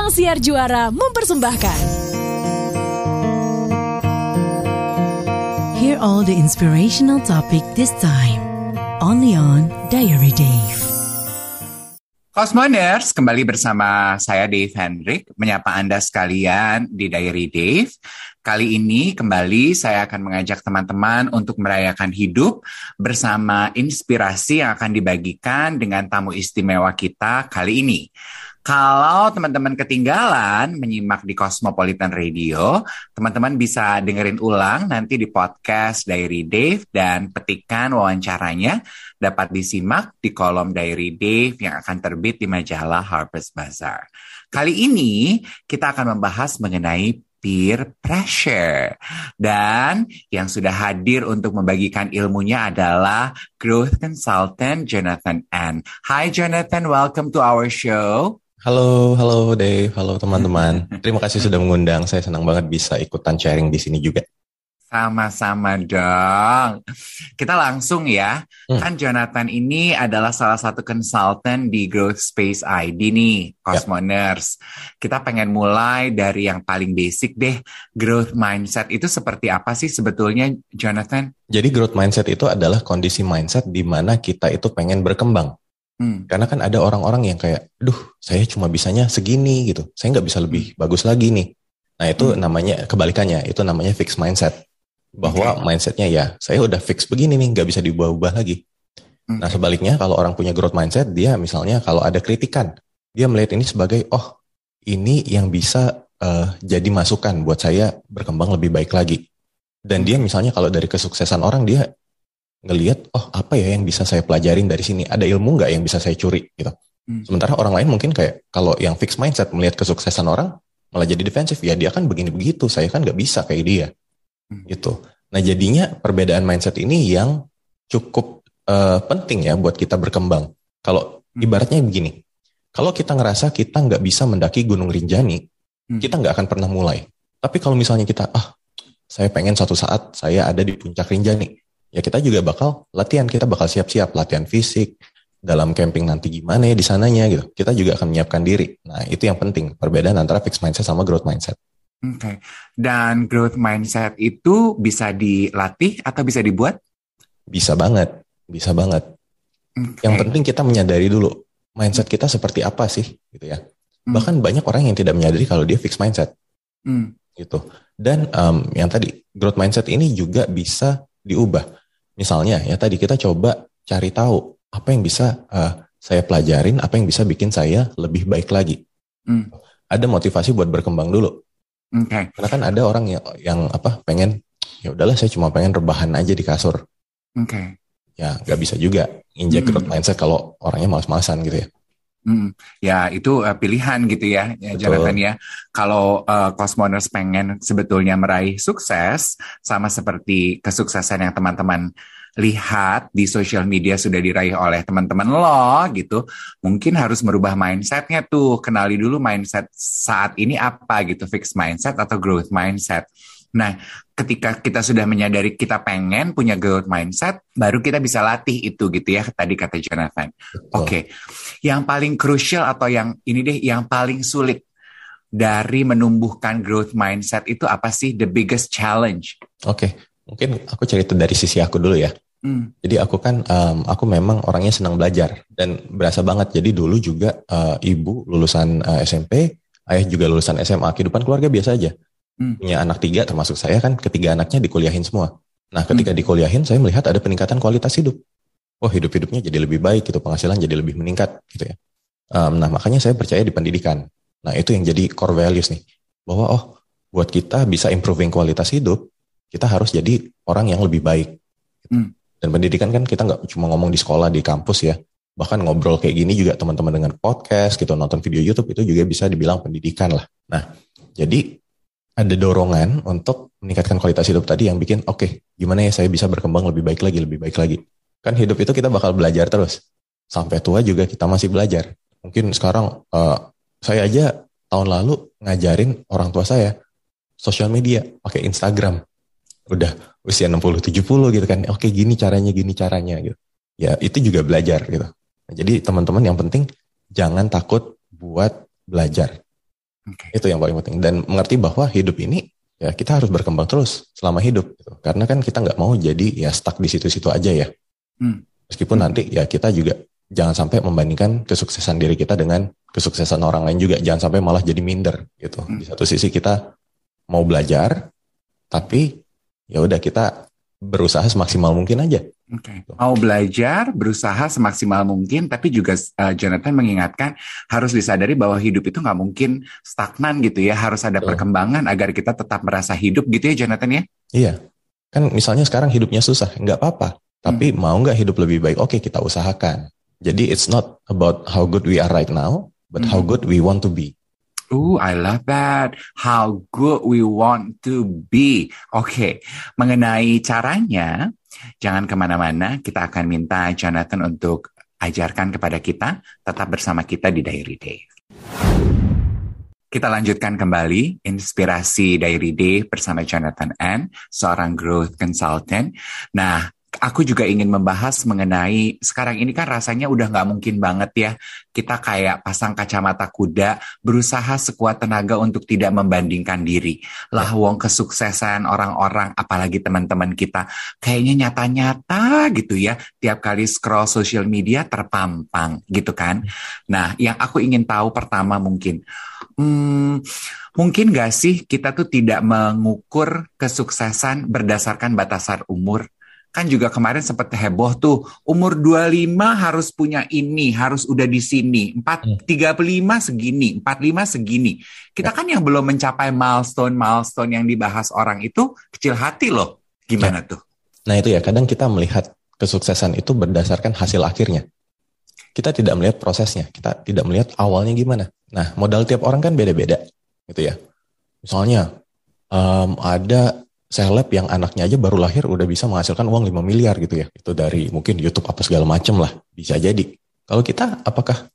Ruang Siar Juara mempersembahkan. Hear all the inspirational topic this time. Only on Diary Dave. Cosmoners, kembali bersama saya Dave Hendrik, menyapa Anda sekalian di Diary Dave. Kali ini kembali saya akan mengajak teman-teman untuk merayakan hidup bersama inspirasi yang akan dibagikan dengan tamu istimewa kita kali ini. Kalau teman-teman ketinggalan menyimak di Cosmopolitan Radio, teman-teman bisa dengerin ulang nanti di podcast Diary Dave dan petikan wawancaranya dapat disimak di kolom Diary Dave yang akan terbit di majalah Harper's Bazaar. Kali ini kita akan membahas mengenai peer pressure. Dan yang sudah hadir untuk membagikan ilmunya adalah growth consultant Jonathan N. Hi Jonathan, welcome to our show. Halo, halo Dave, halo teman-teman. Terima kasih sudah mengundang. Saya senang banget bisa ikutan sharing di sini juga. Sama-sama dong. Kita langsung ya. Hmm. Kan Jonathan ini adalah salah satu konsultan di Growth Space ID nih, Cosmoners. Yep. Kita pengen mulai dari yang paling basic deh. Growth mindset itu seperti apa sih sebetulnya, Jonathan? Jadi growth mindset itu adalah kondisi mindset di mana kita itu pengen berkembang. Hmm. Karena kan ada orang-orang yang kayak, duh, saya cuma bisanya segini gitu. Saya nggak bisa lebih hmm. bagus lagi nih. Nah itu hmm. namanya kebalikannya, itu namanya fixed mindset. Bahwa okay. mindsetnya ya, saya udah fix begini nih, nggak bisa diubah-ubah lagi. Okay. Nah sebaliknya kalau orang punya growth mindset, dia misalnya kalau ada kritikan, dia melihat ini sebagai, oh ini yang bisa uh, jadi masukan buat saya berkembang lebih baik lagi. Dan dia misalnya kalau dari kesuksesan orang, dia ngelihat oh apa ya yang bisa saya pelajarin dari sini ada ilmu nggak yang bisa saya curi gitu hmm. sementara orang lain mungkin kayak kalau yang fix mindset melihat kesuksesan orang malah jadi defensif ya dia kan begini begitu saya kan nggak bisa kayak dia hmm. gitu nah jadinya perbedaan mindset ini yang cukup uh, penting ya buat kita berkembang kalau hmm. ibaratnya begini kalau kita ngerasa kita nggak bisa mendaki Gunung Rinjani hmm. kita nggak akan pernah mulai tapi kalau misalnya kita ah saya pengen suatu saat saya ada di puncak Rinjani ya kita juga bakal latihan, kita bakal siap-siap latihan fisik, dalam camping nanti gimana ya di sananya gitu. Kita juga akan menyiapkan diri. Nah, itu yang penting, perbedaan antara fixed mindset sama growth mindset. Oke. Okay. Dan growth mindset itu bisa dilatih atau bisa dibuat? Bisa banget, bisa banget. Okay. Yang penting kita menyadari dulu mindset kita seperti apa sih, gitu ya. Hmm. Bahkan banyak orang yang tidak menyadari kalau dia fixed mindset. Hmm. Gitu. Dan um, yang tadi growth mindset ini juga bisa diubah. Misalnya ya tadi kita coba cari tahu apa yang bisa uh, saya pelajarin, apa yang bisa bikin saya lebih baik lagi. Hmm. Ada motivasi buat berkembang dulu. Okay. Karena kan ada orang yang yang apa pengen ya udahlah saya cuma pengen rebahan aja di kasur. Oke. Okay. Ya nggak bisa juga injek hmm. mindset kalau orangnya malas-malasan gitu ya. Hmm, ya itu uh, pilihan gitu ya, ya Jonathan ya. Kalau uh, Cosmoners pengen sebetulnya meraih sukses, sama seperti kesuksesan yang teman-teman lihat di sosial media sudah diraih oleh teman-teman lo gitu, mungkin harus merubah mindsetnya tuh. Kenali dulu mindset saat ini apa gitu, fixed mindset atau growth mindset. Nah, ketika kita sudah menyadari kita pengen punya growth mindset, baru kita bisa latih itu gitu ya, tadi kata Jonathan. Oke, okay. yang paling krusial atau yang ini deh, yang paling sulit dari menumbuhkan growth mindset itu apa sih the biggest challenge? Oke, okay. mungkin aku cerita dari sisi aku dulu ya. Hmm. Jadi aku kan, um, aku memang orangnya senang belajar dan berasa banget. Jadi dulu juga uh, ibu lulusan uh, SMP, ayah juga lulusan SMA. Kehidupan keluarga biasa aja hmm. punya anak tiga termasuk saya kan ketiga anaknya dikuliahin semua. Nah ketika hmm. dikuliahin saya melihat ada peningkatan kualitas hidup. Oh hidup-hidupnya jadi lebih baik gitu, penghasilan jadi lebih meningkat gitu ya. Um, nah makanya saya percaya di pendidikan. Nah itu yang jadi core values nih. Bahwa oh buat kita bisa improving kualitas hidup, kita harus jadi orang yang lebih baik. Hmm. Dan pendidikan kan kita nggak cuma ngomong di sekolah, di kampus ya. Bahkan ngobrol kayak gini juga teman-teman dengan podcast gitu, nonton video YouTube itu juga bisa dibilang pendidikan lah. Nah, jadi ada dorongan untuk meningkatkan kualitas hidup tadi yang bikin oke okay, gimana ya saya bisa berkembang lebih baik lagi lebih baik lagi. Kan hidup itu kita bakal belajar terus. Sampai tua juga kita masih belajar. Mungkin sekarang uh, saya aja tahun lalu ngajarin orang tua saya sosial media pakai Instagram. Udah usia 60 70 gitu kan. Oke okay, gini caranya gini caranya gitu. Ya itu juga belajar gitu. Jadi teman-teman yang penting jangan takut buat belajar Okay. Itu yang paling penting. Dan mengerti bahwa hidup ini ya kita harus berkembang terus selama hidup. Gitu. Karena kan kita nggak mau jadi ya stuck di situ-situ aja ya. Hmm. Meskipun hmm. nanti ya kita juga jangan sampai membandingkan kesuksesan diri kita dengan kesuksesan orang lain juga. Jangan sampai malah jadi minder gitu. Hmm. Di satu sisi kita mau belajar, tapi ya udah kita berusaha semaksimal mungkin aja. Oke. Okay. Mau belajar, berusaha semaksimal mungkin, tapi juga uh, Jonathan mengingatkan harus disadari bahwa hidup itu nggak mungkin stagnan gitu ya, harus ada Betul. perkembangan agar kita tetap merasa hidup gitu ya Jonathan ya? Iya. Kan misalnya sekarang hidupnya susah, nggak apa-apa. Tapi hmm. mau nggak hidup lebih baik? Oke, kita usahakan. Jadi it's not about how good we are right now, but hmm. how good we want to be. Oh, I love that. How good we want to be. Oke, okay. mengenai caranya, jangan ke mana-mana. Kita akan minta Jonathan untuk ajarkan kepada kita. Tetap bersama kita di Diary Day. Kita lanjutkan kembali inspirasi Diary Day bersama Jonathan N, seorang growth consultant. Nah, aku juga ingin membahas mengenai sekarang ini kan rasanya udah nggak mungkin banget ya. Kita kayak pasang kacamata kuda berusaha sekuat tenaga untuk tidak membandingkan diri. Lah wong kesuksesan orang-orang apalagi teman-teman kita kayaknya nyata-nyata gitu ya. Tiap kali scroll social media terpampang gitu kan. Nah yang aku ingin tahu pertama mungkin hmm, mungkin gak sih kita tuh tidak mengukur kesuksesan berdasarkan batasan umur kan juga kemarin sempat heboh tuh umur 25 harus punya ini harus udah di sini. 4 35 hmm. segini 45 segini. Kita ya. kan yang belum mencapai milestone milestone yang dibahas orang itu kecil hati loh. Gimana ya. tuh? Nah itu ya kadang kita melihat kesuksesan itu berdasarkan hasil akhirnya. Kita tidak melihat prosesnya kita tidak melihat awalnya gimana. Nah modal tiap orang kan beda-beda gitu ya. Misalnya um, ada seleb yang anaknya aja baru lahir udah bisa menghasilkan uang 5 miliar gitu ya. Itu dari mungkin YouTube apa segala macem lah. Bisa jadi. Kalau kita apakah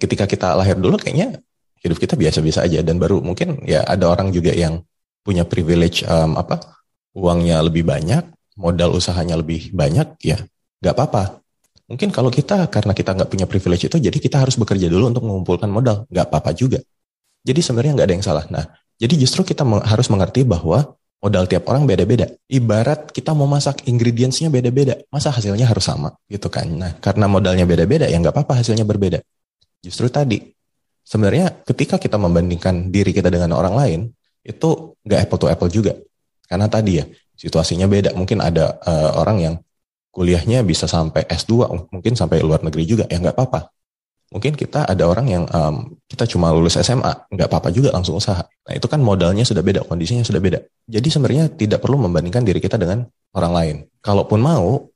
ketika kita lahir dulu kayaknya hidup kita biasa-biasa aja dan baru mungkin ya ada orang juga yang punya privilege um, apa uangnya lebih banyak, modal usahanya lebih banyak ya nggak apa-apa. Mungkin kalau kita karena kita nggak punya privilege itu jadi kita harus bekerja dulu untuk mengumpulkan modal, nggak apa-apa juga. Jadi sebenarnya nggak ada yang salah. Nah, jadi justru kita harus mengerti bahwa modal tiap orang beda-beda. Ibarat kita mau masak ingredientsnya beda-beda, masa hasilnya harus sama gitu kan. Nah karena modalnya beda-beda ya nggak apa-apa hasilnya berbeda. Justru tadi sebenarnya ketika kita membandingkan diri kita dengan orang lain itu nggak apple to apple juga. Karena tadi ya situasinya beda. Mungkin ada uh, orang yang kuliahnya bisa sampai S2, mungkin sampai luar negeri juga ya nggak apa-apa mungkin kita ada orang yang um, kita cuma lulus SMA, nggak apa-apa juga langsung usaha. Nah itu kan modalnya sudah beda, kondisinya sudah beda. Jadi sebenarnya tidak perlu membandingkan diri kita dengan orang lain. Kalaupun mau,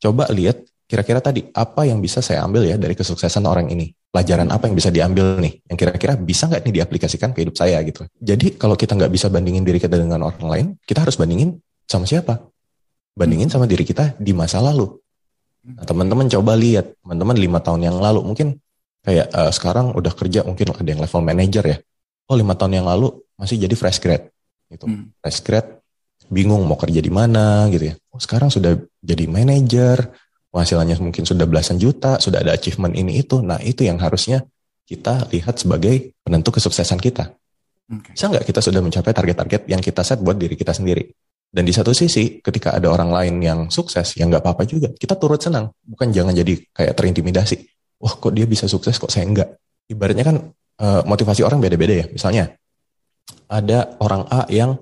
coba lihat kira-kira tadi apa yang bisa saya ambil ya dari kesuksesan orang ini. Pelajaran apa yang bisa diambil nih, yang kira-kira bisa nggak nih diaplikasikan ke hidup saya gitu. Jadi kalau kita nggak bisa bandingin diri kita dengan orang lain, kita harus bandingin sama siapa? Bandingin sama diri kita di masa lalu. Nah, teman-teman coba lihat, teman-teman lima tahun yang lalu mungkin kayak uh, sekarang udah kerja mungkin ada yang level manager ya. Oh lima tahun yang lalu masih jadi fresh grad. Gitu. Hmm. fresh grad bingung mau kerja di mana gitu ya. Oh sekarang sudah jadi manager penghasilannya mungkin sudah belasan juta sudah ada achievement ini itu. Nah itu yang harusnya kita lihat sebagai penentu kesuksesan kita. Okay. bisa nggak kita sudah mencapai target-target yang kita set buat diri kita sendiri? Dan di satu sisi, ketika ada orang lain yang sukses, yang nggak apa-apa juga, kita turut senang. Bukan jangan jadi kayak terintimidasi wah kok dia bisa sukses kok saya enggak. Ibaratnya kan uh, motivasi orang beda-beda ya. Misalnya ada orang A yang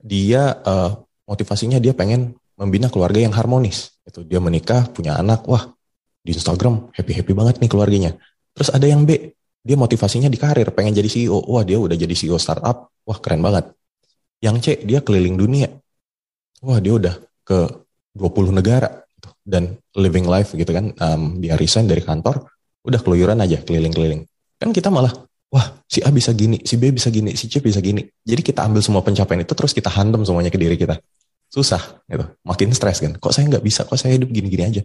dia uh, motivasinya dia pengen membina keluarga yang harmonis. Itu dia menikah, punya anak, wah di Instagram happy-happy banget nih keluarganya. Terus ada yang B, dia motivasinya di karir, pengen jadi CEO. Wah dia udah jadi CEO startup, wah keren banget. Yang C, dia keliling dunia. Wah dia udah ke 20 negara gitu. dan living life gitu kan. Um, dia resign dari kantor, udah keluyuran aja keliling-keliling. Kan kita malah, wah si A bisa gini, si B bisa gini, si C bisa gini. Jadi kita ambil semua pencapaian itu terus kita hantam semuanya ke diri kita. Susah gitu, makin stres kan. Kok saya nggak bisa, kok saya hidup gini-gini aja.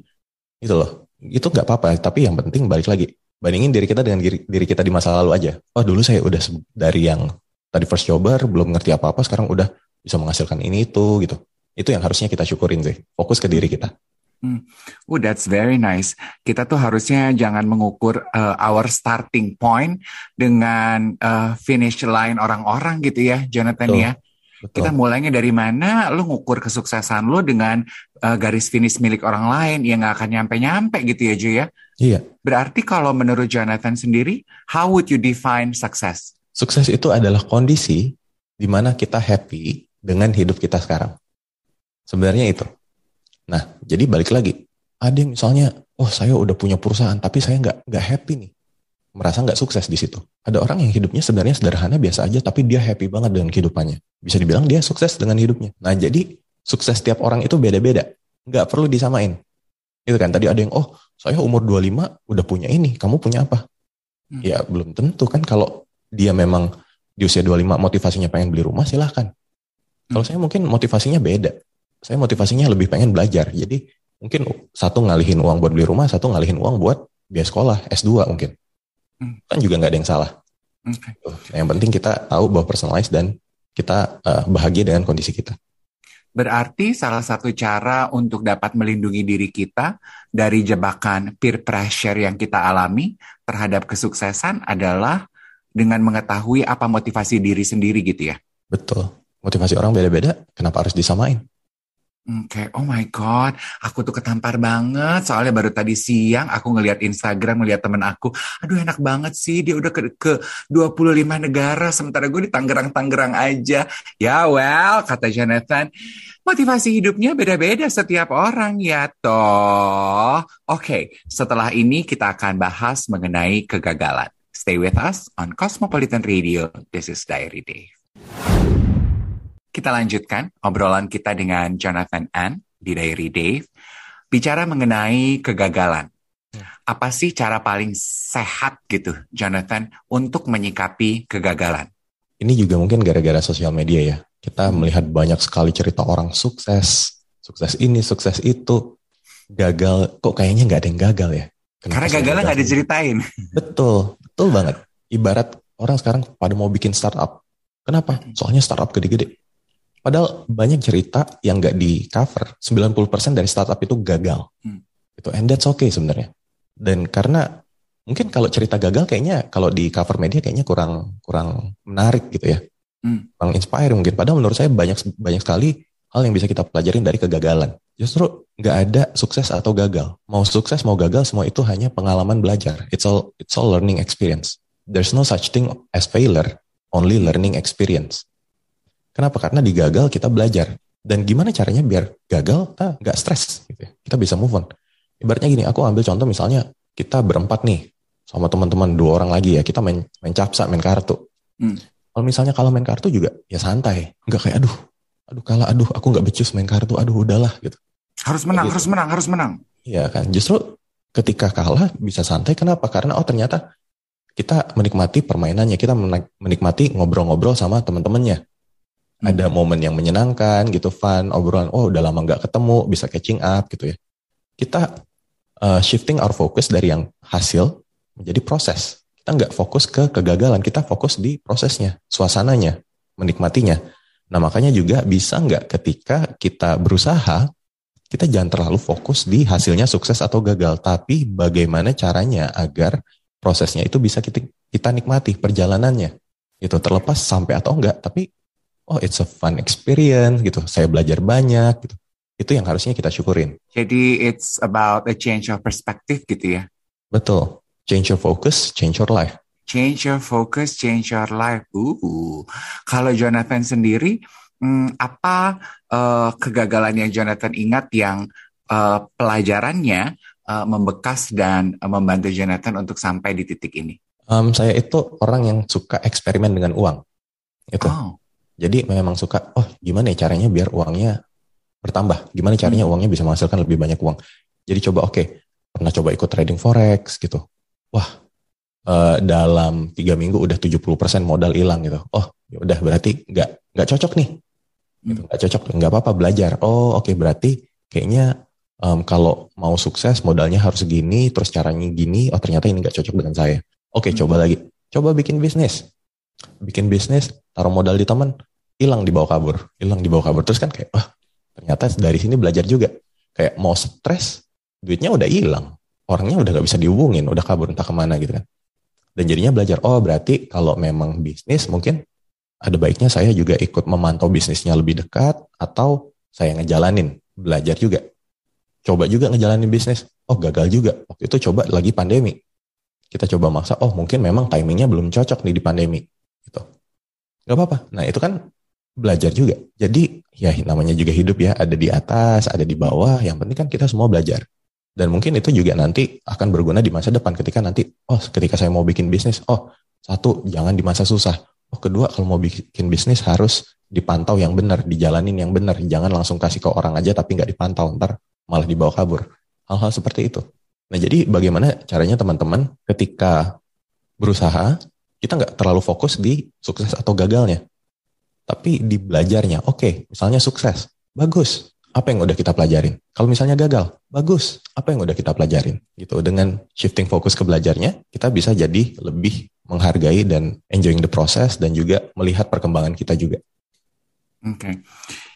Itu loh, itu nggak apa-apa. Tapi yang penting balik lagi, bandingin diri kita dengan diri, diri kita di masa lalu aja. Oh dulu saya udah dari yang tadi first jobber, belum ngerti apa-apa, sekarang udah bisa menghasilkan ini itu gitu. Itu yang harusnya kita syukurin sih. Fokus ke diri kita. Hmm. Oh, that's very nice. Kita tuh harusnya jangan mengukur uh, our starting point dengan uh, finish line orang-orang gitu ya, Jonathan Betul. ya. Betul. Kita mulainya dari mana? Lu ngukur kesuksesan lu dengan uh, garis finish milik orang lain yang gak akan nyampe-nyampe gitu ya, Jo ya. Iya. Berarti kalau menurut Jonathan sendiri, how would you define success? Sukses itu adalah kondisi di mana kita happy dengan hidup kita sekarang. Sebenarnya itu. Nah, jadi balik lagi. Ada yang misalnya, oh saya udah punya perusahaan, tapi saya nggak nggak happy nih, merasa nggak sukses di situ. Ada orang yang hidupnya sebenarnya sederhana biasa aja, tapi dia happy banget dengan kehidupannya. Bisa dibilang dia sukses dengan hidupnya. Nah, jadi sukses tiap orang itu beda-beda, nggak perlu disamain. Itu kan tadi ada yang, oh saya umur 25 udah punya ini, kamu punya apa? Hmm. Ya belum tentu kan kalau dia memang di usia 25 motivasinya pengen beli rumah silahkan. Kalau hmm. saya mungkin motivasinya beda saya motivasinya lebih pengen belajar. Jadi mungkin satu ngalihin uang buat beli rumah, satu ngalihin uang buat biaya sekolah S2 mungkin. Hmm. Kan juga nggak ada yang salah. Okay. Nah, yang penting kita tahu bahwa personalize dan kita uh, bahagia dengan kondisi kita. Berarti salah satu cara untuk dapat melindungi diri kita dari jebakan peer pressure yang kita alami terhadap kesuksesan adalah dengan mengetahui apa motivasi diri sendiri gitu ya. Betul. Motivasi orang beda-beda, kenapa harus disamain? Oke, okay. oh my god, aku tuh ketampar banget. Soalnya baru tadi siang aku ngeliat Instagram, ngeliat temen aku. Aduh enak banget sih, dia udah ke, ke 25 negara, sementara gue di Tangerang-Tangerang aja. Ya well, kata Jonathan, motivasi hidupnya beda-beda setiap orang ya toh. Oke, okay, setelah ini kita akan bahas mengenai kegagalan. Stay with us on Cosmopolitan Radio. This is Diary Dave. Kita lanjutkan obrolan kita dengan Jonathan Ann di Diary Dave. Bicara mengenai kegagalan. Hmm. Apa sih cara paling sehat gitu, Jonathan, untuk menyikapi kegagalan? Ini juga mungkin gara-gara sosial media ya. Kita melihat banyak sekali cerita orang sukses, sukses ini, sukses itu, gagal. Kok kayaknya nggak ada yang gagal ya? Kenapa Karena gagalnya nggak diceritain. Betul, betul banget. Ibarat orang sekarang pada mau bikin startup. Kenapa? Hmm. Soalnya startup gede-gede. Padahal banyak cerita yang nggak di cover. 90% dari startup itu gagal. Hmm. Itu and that's okay sebenarnya. Dan karena mungkin kalau cerita gagal kayaknya kalau di cover media kayaknya kurang kurang menarik gitu ya. Hmm. Kurang inspire mungkin. Padahal menurut saya banyak banyak sekali hal yang bisa kita pelajarin dari kegagalan. Justru nggak ada sukses atau gagal. Mau sukses mau gagal semua itu hanya pengalaman belajar. It's all it's all learning experience. There's no such thing as failure, only learning experience. Kenapa? Karena di gagal kita belajar. Dan gimana caranya biar gagal kita nggak stres gitu ya. Kita bisa move on. Ibaratnya gini, aku ambil contoh misalnya kita berempat nih sama teman-teman dua orang lagi ya, kita main main capsa, main kartu. Hmm. Kalau misalnya kalau main kartu juga ya santai, nggak kayak aduh, aduh kalah, aduh aku nggak becus main kartu, aduh udahlah gitu. Harus menang, gitu. harus menang, harus menang. Iya kan, justru ketika kalah bisa santai, kenapa? Karena oh ternyata kita menikmati permainannya, kita menikmati ngobrol-ngobrol sama teman-temannya ada momen yang menyenangkan gitu fun obrolan oh udah lama nggak ketemu bisa catching up gitu ya. Kita uh, shifting our focus dari yang hasil menjadi proses. Kita nggak fokus ke kegagalan kita fokus di prosesnya suasananya menikmatinya. Nah makanya juga bisa nggak ketika kita berusaha kita jangan terlalu fokus di hasilnya sukses atau gagal tapi bagaimana caranya agar prosesnya itu bisa kita kita nikmati perjalanannya. Itu terlepas sampai atau enggak tapi oh it's a fun experience gitu. Saya belajar banyak gitu. Itu yang harusnya kita syukurin. Jadi it's about a change of perspective gitu ya. Betul. Change your focus, change your life. Change your focus, change your life. Uh, kalau Jonathan sendiri, hmm, apa uh, kegagalan yang Jonathan ingat yang uh, pelajarannya uh, membekas dan uh, membantu Jonathan untuk sampai di titik ini? Um, saya itu orang yang suka eksperimen dengan uang. Itu. Oh. Jadi memang suka, oh gimana ya caranya biar uangnya bertambah? Gimana caranya hmm. uangnya bisa menghasilkan lebih banyak uang? Jadi coba oke, okay, pernah coba ikut trading forex gitu. Wah, uh, dalam tiga minggu udah 70% modal hilang gitu. Oh, ya udah berarti nggak nggak cocok nih. Gitu, nggak cocok, nggak apa-apa belajar. Oh, oke okay, berarti kayaknya um, kalau mau sukses modalnya harus gini, terus caranya gini. Oh ternyata ini nggak cocok dengan saya. Oke, okay, hmm. coba lagi. Coba bikin bisnis. Bikin bisnis, taruh modal di teman hilang di bawah kabur, hilang di bawah kabur. Terus kan kayak, wah ternyata dari sini belajar juga. kayak mau stres, duitnya udah hilang. Orangnya udah gak bisa dihubungin, udah kabur entah ke mana gitu kan. Dan jadinya belajar, oh berarti kalau memang bisnis mungkin ada baiknya saya juga ikut memantau bisnisnya lebih dekat atau saya ngejalanin, belajar juga. Coba juga ngejalanin bisnis, oh gagal juga. Waktu itu coba lagi pandemi. Kita coba maksa, oh mungkin memang timingnya belum cocok nih di pandemi. Gitu. Gak apa-apa. Nah itu kan belajar juga. Jadi ya namanya juga hidup ya, ada di atas, ada di bawah. Yang penting kan kita semua belajar. Dan mungkin itu juga nanti akan berguna di masa depan ketika nanti, oh ketika saya mau bikin bisnis, oh satu jangan di masa susah. Oh kedua kalau mau bikin bisnis harus dipantau yang benar, dijalanin yang benar. Jangan langsung kasih ke orang aja tapi nggak dipantau, ntar malah dibawa kabur. Hal-hal seperti itu. Nah jadi bagaimana caranya teman-teman ketika berusaha, kita nggak terlalu fokus di sukses atau gagalnya tapi di belajarnya. Oke, okay, misalnya sukses, bagus. Apa yang udah kita pelajarin? Kalau misalnya gagal, bagus. Apa yang udah kita pelajarin? Gitu. Dengan shifting fokus ke belajarnya, kita bisa jadi lebih menghargai dan enjoying the process dan juga melihat perkembangan kita juga. Oke, okay.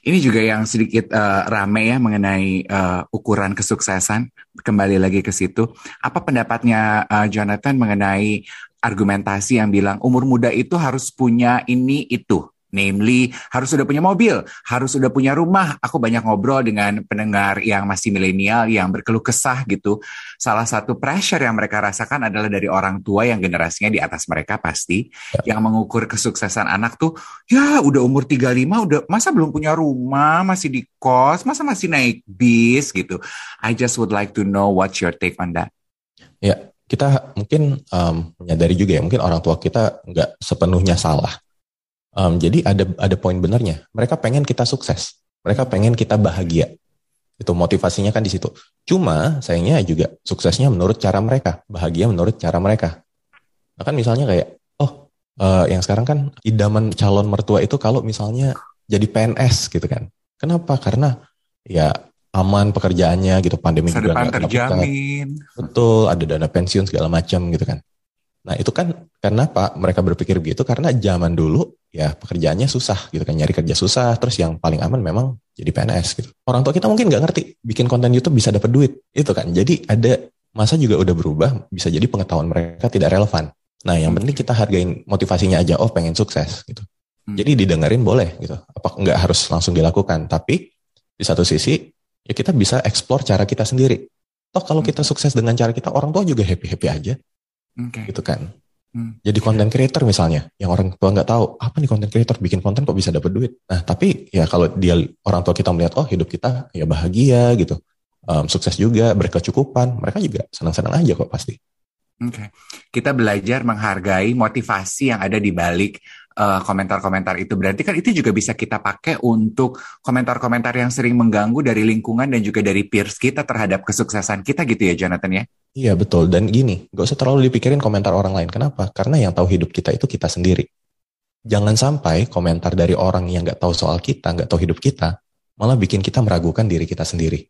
ini juga yang sedikit uh, rame ya mengenai uh, ukuran kesuksesan. Kembali lagi ke situ, apa pendapatnya uh, Jonathan mengenai argumentasi yang bilang umur muda itu harus punya ini itu? Namely, harus sudah punya mobil, harus sudah punya rumah. Aku banyak ngobrol dengan pendengar yang masih milenial yang berkeluh kesah gitu. Salah satu pressure yang mereka rasakan adalah dari orang tua yang generasinya di atas mereka pasti. Ya. Yang mengukur kesuksesan anak tuh, ya udah umur 35, udah masa belum punya rumah, masih di kos, masa masih naik bis gitu. I just would like to know what's your take on that. Ya, kita mungkin um, menyadari juga ya, mungkin orang tua kita nggak sepenuhnya salah Um, jadi ada ada poin benernya. Mereka pengen kita sukses. Mereka pengen kita bahagia. Itu motivasinya kan di situ. Cuma sayangnya juga suksesnya menurut cara mereka, bahagia menurut cara mereka. Nah kan misalnya kayak, oh uh, yang sekarang kan idaman calon mertua itu kalau misalnya jadi PNS gitu kan. Kenapa? Karena ya aman pekerjaannya gitu, pandemi Masa juga nggak terjamin. Betul, ada dana pensiun segala macam gitu kan. Nah itu kan kenapa mereka berpikir begitu karena zaman dulu ya pekerjaannya susah gitu kan nyari kerja susah terus yang paling aman memang jadi PNS gitu. Orang tua kita mungkin nggak ngerti bikin konten YouTube bisa dapat duit itu kan. Jadi ada masa juga udah berubah bisa jadi pengetahuan mereka tidak relevan. Nah yang penting kita hargain motivasinya aja oh pengen sukses gitu. Hmm. Jadi didengerin boleh gitu. Apa nggak harus langsung dilakukan tapi di satu sisi ya kita bisa explore cara kita sendiri. Toh kalau hmm. kita sukses dengan cara kita orang tua juga happy happy aja Okay. Gitu kan. Hmm. Jadi konten creator misalnya, yang orang tua nggak tahu apa nih konten creator bikin konten kok bisa dapat duit. Nah tapi ya kalau dia orang tua kita melihat oh hidup kita ya bahagia gitu, um, sukses juga, berkecukupan, mereka juga senang-senang aja kok pasti. Oke, okay. kita belajar menghargai motivasi yang ada di balik komentar eh, komentar-komentar itu. Berarti kan itu juga bisa kita pakai untuk komentar-komentar yang sering mengganggu dari lingkungan dan juga dari peers kita terhadap kesuksesan kita gitu ya Jonathan ya? Iya betul. Dan gini, gak usah terlalu dipikirin komentar orang lain. Kenapa? Karena yang tahu hidup kita itu kita sendiri. Jangan sampai komentar dari orang yang gak tahu soal kita, gak tahu hidup kita, malah bikin kita meragukan diri kita sendiri.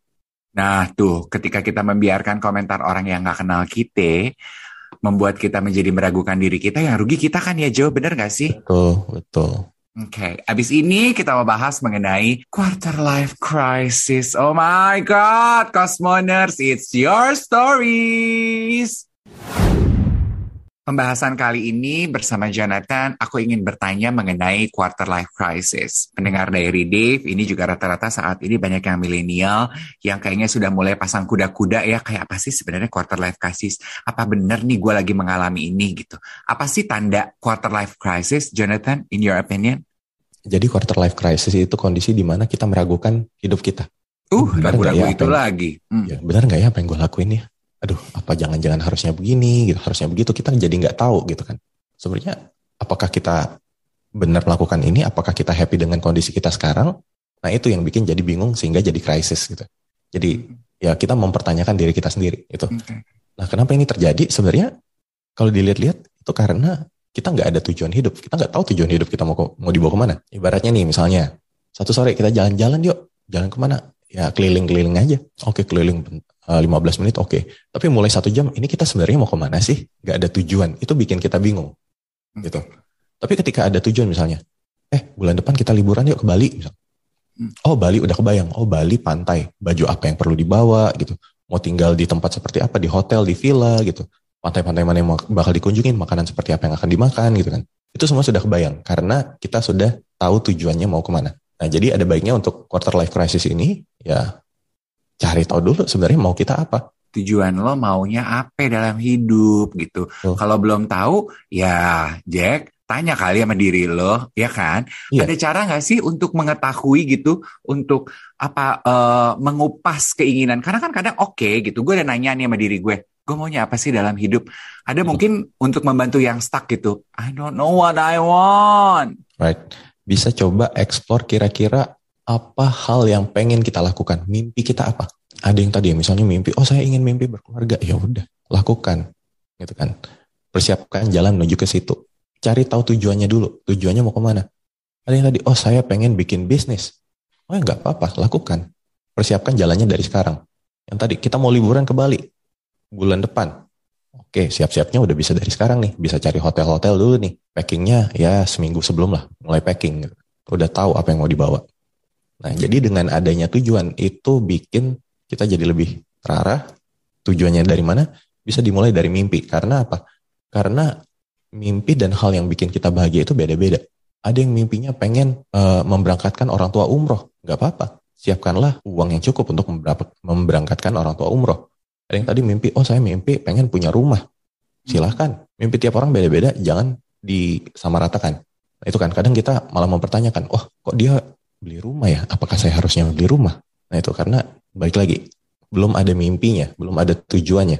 Nah tuh, ketika kita membiarkan komentar orang yang gak kenal kita, membuat kita menjadi meragukan diri kita, yang rugi kita kan ya Jo, bener gak sih? Betul, betul. Oke, okay. abis ini kita mau bahas mengenai quarter life crisis. Oh my God, Cosmoners, it's your stories. Pembahasan kali ini bersama Jonathan, aku ingin bertanya mengenai quarter life crisis. Pendengar dari Dave, ini juga rata-rata saat ini banyak yang milenial yang kayaknya sudah mulai pasang kuda-kuda ya, kayak apa sih sebenarnya quarter life crisis? Apa benar nih gue lagi mengalami ini gitu? Apa sih tanda quarter life crisis, Jonathan, in your opinion? Jadi quarter life crisis itu kondisi di mana kita meragukan hidup kita. Uh, ragu-ragu ya itu lagi. Hmm. Ya, benar nggak ya apa yang gue lakuin ya? Aduh apa jangan-jangan harusnya begini gitu harusnya begitu? Kita jadi nggak tahu gitu kan. Sebenarnya apakah kita benar melakukan ini? Apakah kita happy dengan kondisi kita sekarang? Nah itu yang bikin jadi bingung sehingga jadi krisis gitu. Jadi ya kita mempertanyakan diri kita sendiri itu nah kenapa ini terjadi? Sebenarnya kalau dilihat-lihat itu karena kita nggak ada tujuan hidup. Kita nggak tahu tujuan hidup kita mau mau dibawa ke mana. Ibaratnya nih misalnya satu sore kita jalan-jalan yuk. Jalan ke mana? Ya keliling-keliling aja. Oke keliling 15 eh, menit oke. Okay. Tapi mulai satu jam ini kita sebenarnya mau ke mana sih? Gak ada tujuan. Itu bikin kita bingung. Gitu. Tapi ketika ada tujuan misalnya, eh bulan depan kita liburan yuk ke Bali. Misal. Hmm. Oh Bali udah kebayang. Oh Bali pantai. Baju apa yang perlu dibawa gitu. Mau tinggal di tempat seperti apa di hotel, di villa gitu. Pantai-pantai mana yang bakal dikunjungin, makanan seperti apa yang akan dimakan gitu kan. Itu semua sudah kebayang karena kita sudah tahu tujuannya mau ke mana. Nah jadi ada baiknya untuk quarter life crisis ini ya cari tahu dulu sebenarnya mau kita apa tujuan lo maunya apa dalam hidup gitu. Oh. Kalau belum tahu, ya Jack tanya kali sama diri lo, ya kan? Iya. Ada cara nggak sih untuk mengetahui gitu, untuk apa uh, mengupas keinginan? Karena kan kadang oke okay, gitu, gue udah nanya nih sama diri gue, gue maunya apa sih dalam hidup? Ada mungkin untuk membantu yang stuck gitu. I don't know what I want. Right. Bisa coba explore kira-kira apa hal yang pengen kita lakukan? Mimpi kita apa? ada yang tadi ya misalnya mimpi, oh saya ingin mimpi berkeluarga, ya udah lakukan, gitu kan. Persiapkan jalan menuju ke situ. Cari tahu tujuannya dulu, tujuannya mau ke mana. Ada yang tadi, oh saya pengen bikin bisnis. Oh ya nggak apa-apa, lakukan. Persiapkan jalannya dari sekarang. Yang tadi kita mau liburan ke Bali bulan depan. Oke, siap-siapnya udah bisa dari sekarang nih. Bisa cari hotel-hotel dulu nih. Packingnya ya seminggu sebelum lah, mulai packing. Udah tahu apa yang mau dibawa. Nah, jadi dengan adanya tujuan itu bikin kita jadi lebih terarah. Tujuannya dari mana? Bisa dimulai dari mimpi. Karena apa? Karena mimpi dan hal yang bikin kita bahagia itu beda-beda. Ada yang mimpinya pengen uh, memberangkatkan orang tua umroh. Gak apa-apa. Siapkanlah uang yang cukup untuk memberangkatkan orang tua umroh. Ada yang tadi mimpi, oh saya mimpi pengen punya rumah. Silahkan. Mimpi tiap orang beda-beda, jangan disamaratakan. Nah, itu kan kadang kita malah mempertanyakan, oh kok dia beli rumah ya? Apakah saya harusnya beli rumah? Nah itu karena balik lagi belum ada mimpinya, belum ada tujuannya.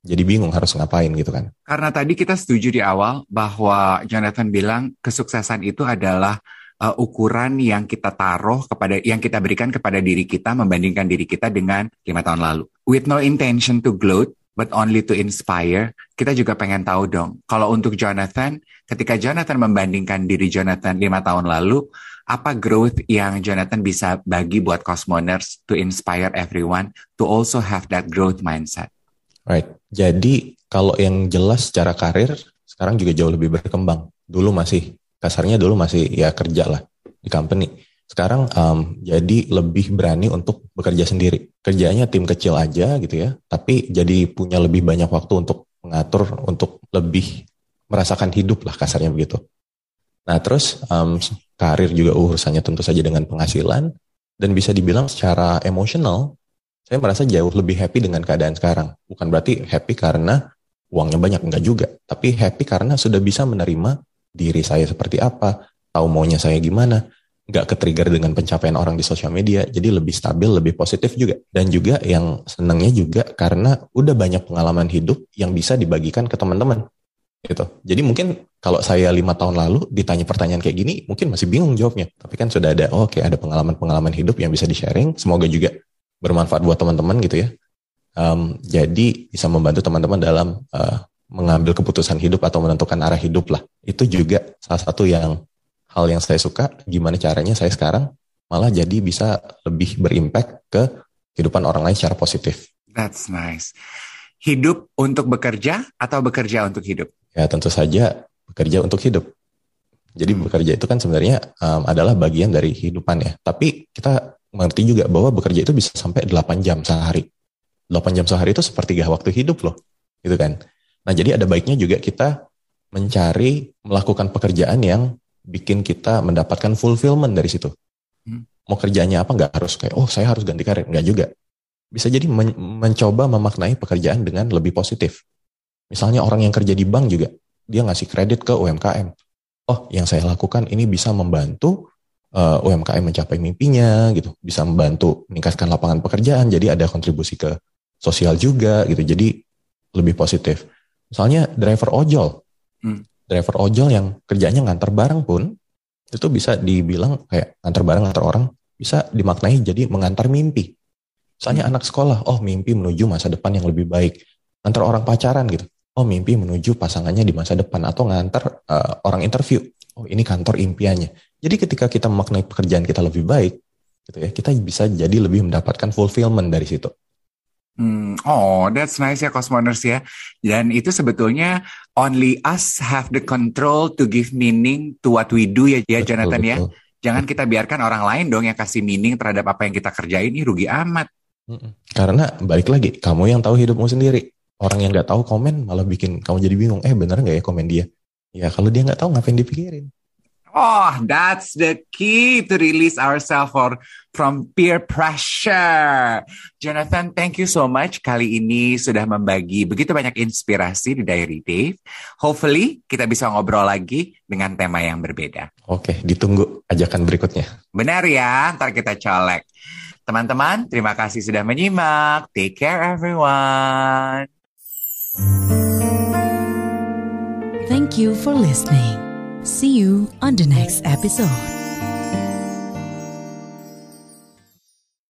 Jadi bingung harus ngapain gitu kan. Karena tadi kita setuju di awal bahwa Jonathan bilang kesuksesan itu adalah uh, ukuran yang kita taruh kepada yang kita berikan kepada diri kita membandingkan diri kita dengan lima tahun lalu. With no intention to gloat, but only to inspire. Kita juga pengen tahu dong, kalau untuk Jonathan, ketika Jonathan membandingkan diri Jonathan lima tahun lalu, apa growth yang Jonathan bisa bagi buat Cosmoners to inspire everyone to also have that growth mindset? Right. Jadi kalau yang jelas secara karir sekarang juga jauh lebih berkembang. Dulu masih kasarnya dulu masih ya kerja lah di company. Sekarang um, jadi lebih berani untuk bekerja sendiri. Kerjanya tim kecil aja gitu ya, tapi jadi punya lebih banyak waktu untuk mengatur untuk lebih merasakan hidup lah kasarnya begitu. Nah terus um, karir juga urusannya tentu saja dengan penghasilan dan bisa dibilang secara emosional saya merasa jauh lebih happy dengan keadaan sekarang. Bukan berarti happy karena uangnya banyak enggak juga, tapi happy karena sudah bisa menerima diri saya seperti apa, tahu maunya saya gimana, nggak ke-trigger dengan pencapaian orang di sosial media, jadi lebih stabil, lebih positif juga. Dan juga yang senangnya juga karena udah banyak pengalaman hidup yang bisa dibagikan ke teman-teman gitu. Jadi mungkin kalau saya lima tahun lalu ditanya pertanyaan kayak gini, mungkin masih bingung jawabnya. Tapi kan sudah ada, oh, oke okay, ada pengalaman-pengalaman hidup yang bisa di-sharing. Semoga juga bermanfaat buat teman-teman gitu ya. Um, jadi bisa membantu teman-teman dalam uh, mengambil keputusan hidup atau menentukan arah hidup lah. Itu juga salah satu yang hal yang saya suka. Gimana caranya saya sekarang malah jadi bisa lebih berimpact ke kehidupan orang lain secara positif. That's nice. Hidup untuk bekerja atau bekerja untuk hidup? Ya tentu saja bekerja untuk hidup. Jadi bekerja itu kan sebenarnya um, adalah bagian dari kehidupan ya. Tapi kita mengerti juga bahwa bekerja itu bisa sampai 8 jam sehari. 8 jam sehari itu sepertiga waktu hidup loh. Gitu kan. Nah jadi ada baiknya juga kita mencari melakukan pekerjaan yang bikin kita mendapatkan fulfillment dari situ. Hmm. Mau kerjanya apa nggak harus kayak oh saya harus ganti karir nggak juga. Bisa jadi men mencoba memaknai pekerjaan dengan lebih positif. Misalnya orang yang kerja di bank juga, dia ngasih kredit ke UMKM. Oh, yang saya lakukan ini bisa membantu uh, eh, UMKM mencapai mimpinya gitu, bisa membantu meningkatkan lapangan pekerjaan, jadi ada kontribusi ke sosial juga gitu, jadi lebih positif. Misalnya driver ojol, hmm. driver ojol yang kerjanya ngantar barang pun itu bisa dibilang kayak ngantar barang ngantar orang bisa dimaknai jadi mengantar mimpi. Misalnya hmm. anak sekolah, oh mimpi menuju masa depan yang lebih baik. Ngantar orang pacaran gitu oh mimpi menuju pasangannya di masa depan atau ngantar uh, orang interview. Oh ini kantor impiannya. Jadi ketika kita memaknai pekerjaan kita lebih baik, gitu ya, kita bisa jadi lebih mendapatkan fulfillment dari situ. Hmm, oh, that's nice ya Cosmoners ya. Dan itu sebetulnya only us have the control to give meaning to what we do ya, ya Jonathan ya. Jangan kita biarkan orang lain dong yang kasih meaning terhadap apa yang kita kerjain, ini rugi amat. Karena balik lagi, kamu yang tahu hidupmu sendiri. Orang yang nggak tahu komen malah bikin kamu jadi bingung. Eh bener nggak ya komen dia? Ya kalau dia nggak tahu ngapain dipikirin? Oh, that's the key to release ourselves for, from peer pressure. Jonathan, thank you so much kali ini sudah membagi begitu banyak inspirasi di Diary Dave. Hopefully kita bisa ngobrol lagi dengan tema yang berbeda. Oke, ditunggu ajakan berikutnya. Benar ya, ntar kita colek. Teman-teman, terima kasih sudah menyimak. Take care everyone. Thank you for listening. See you on the next episode.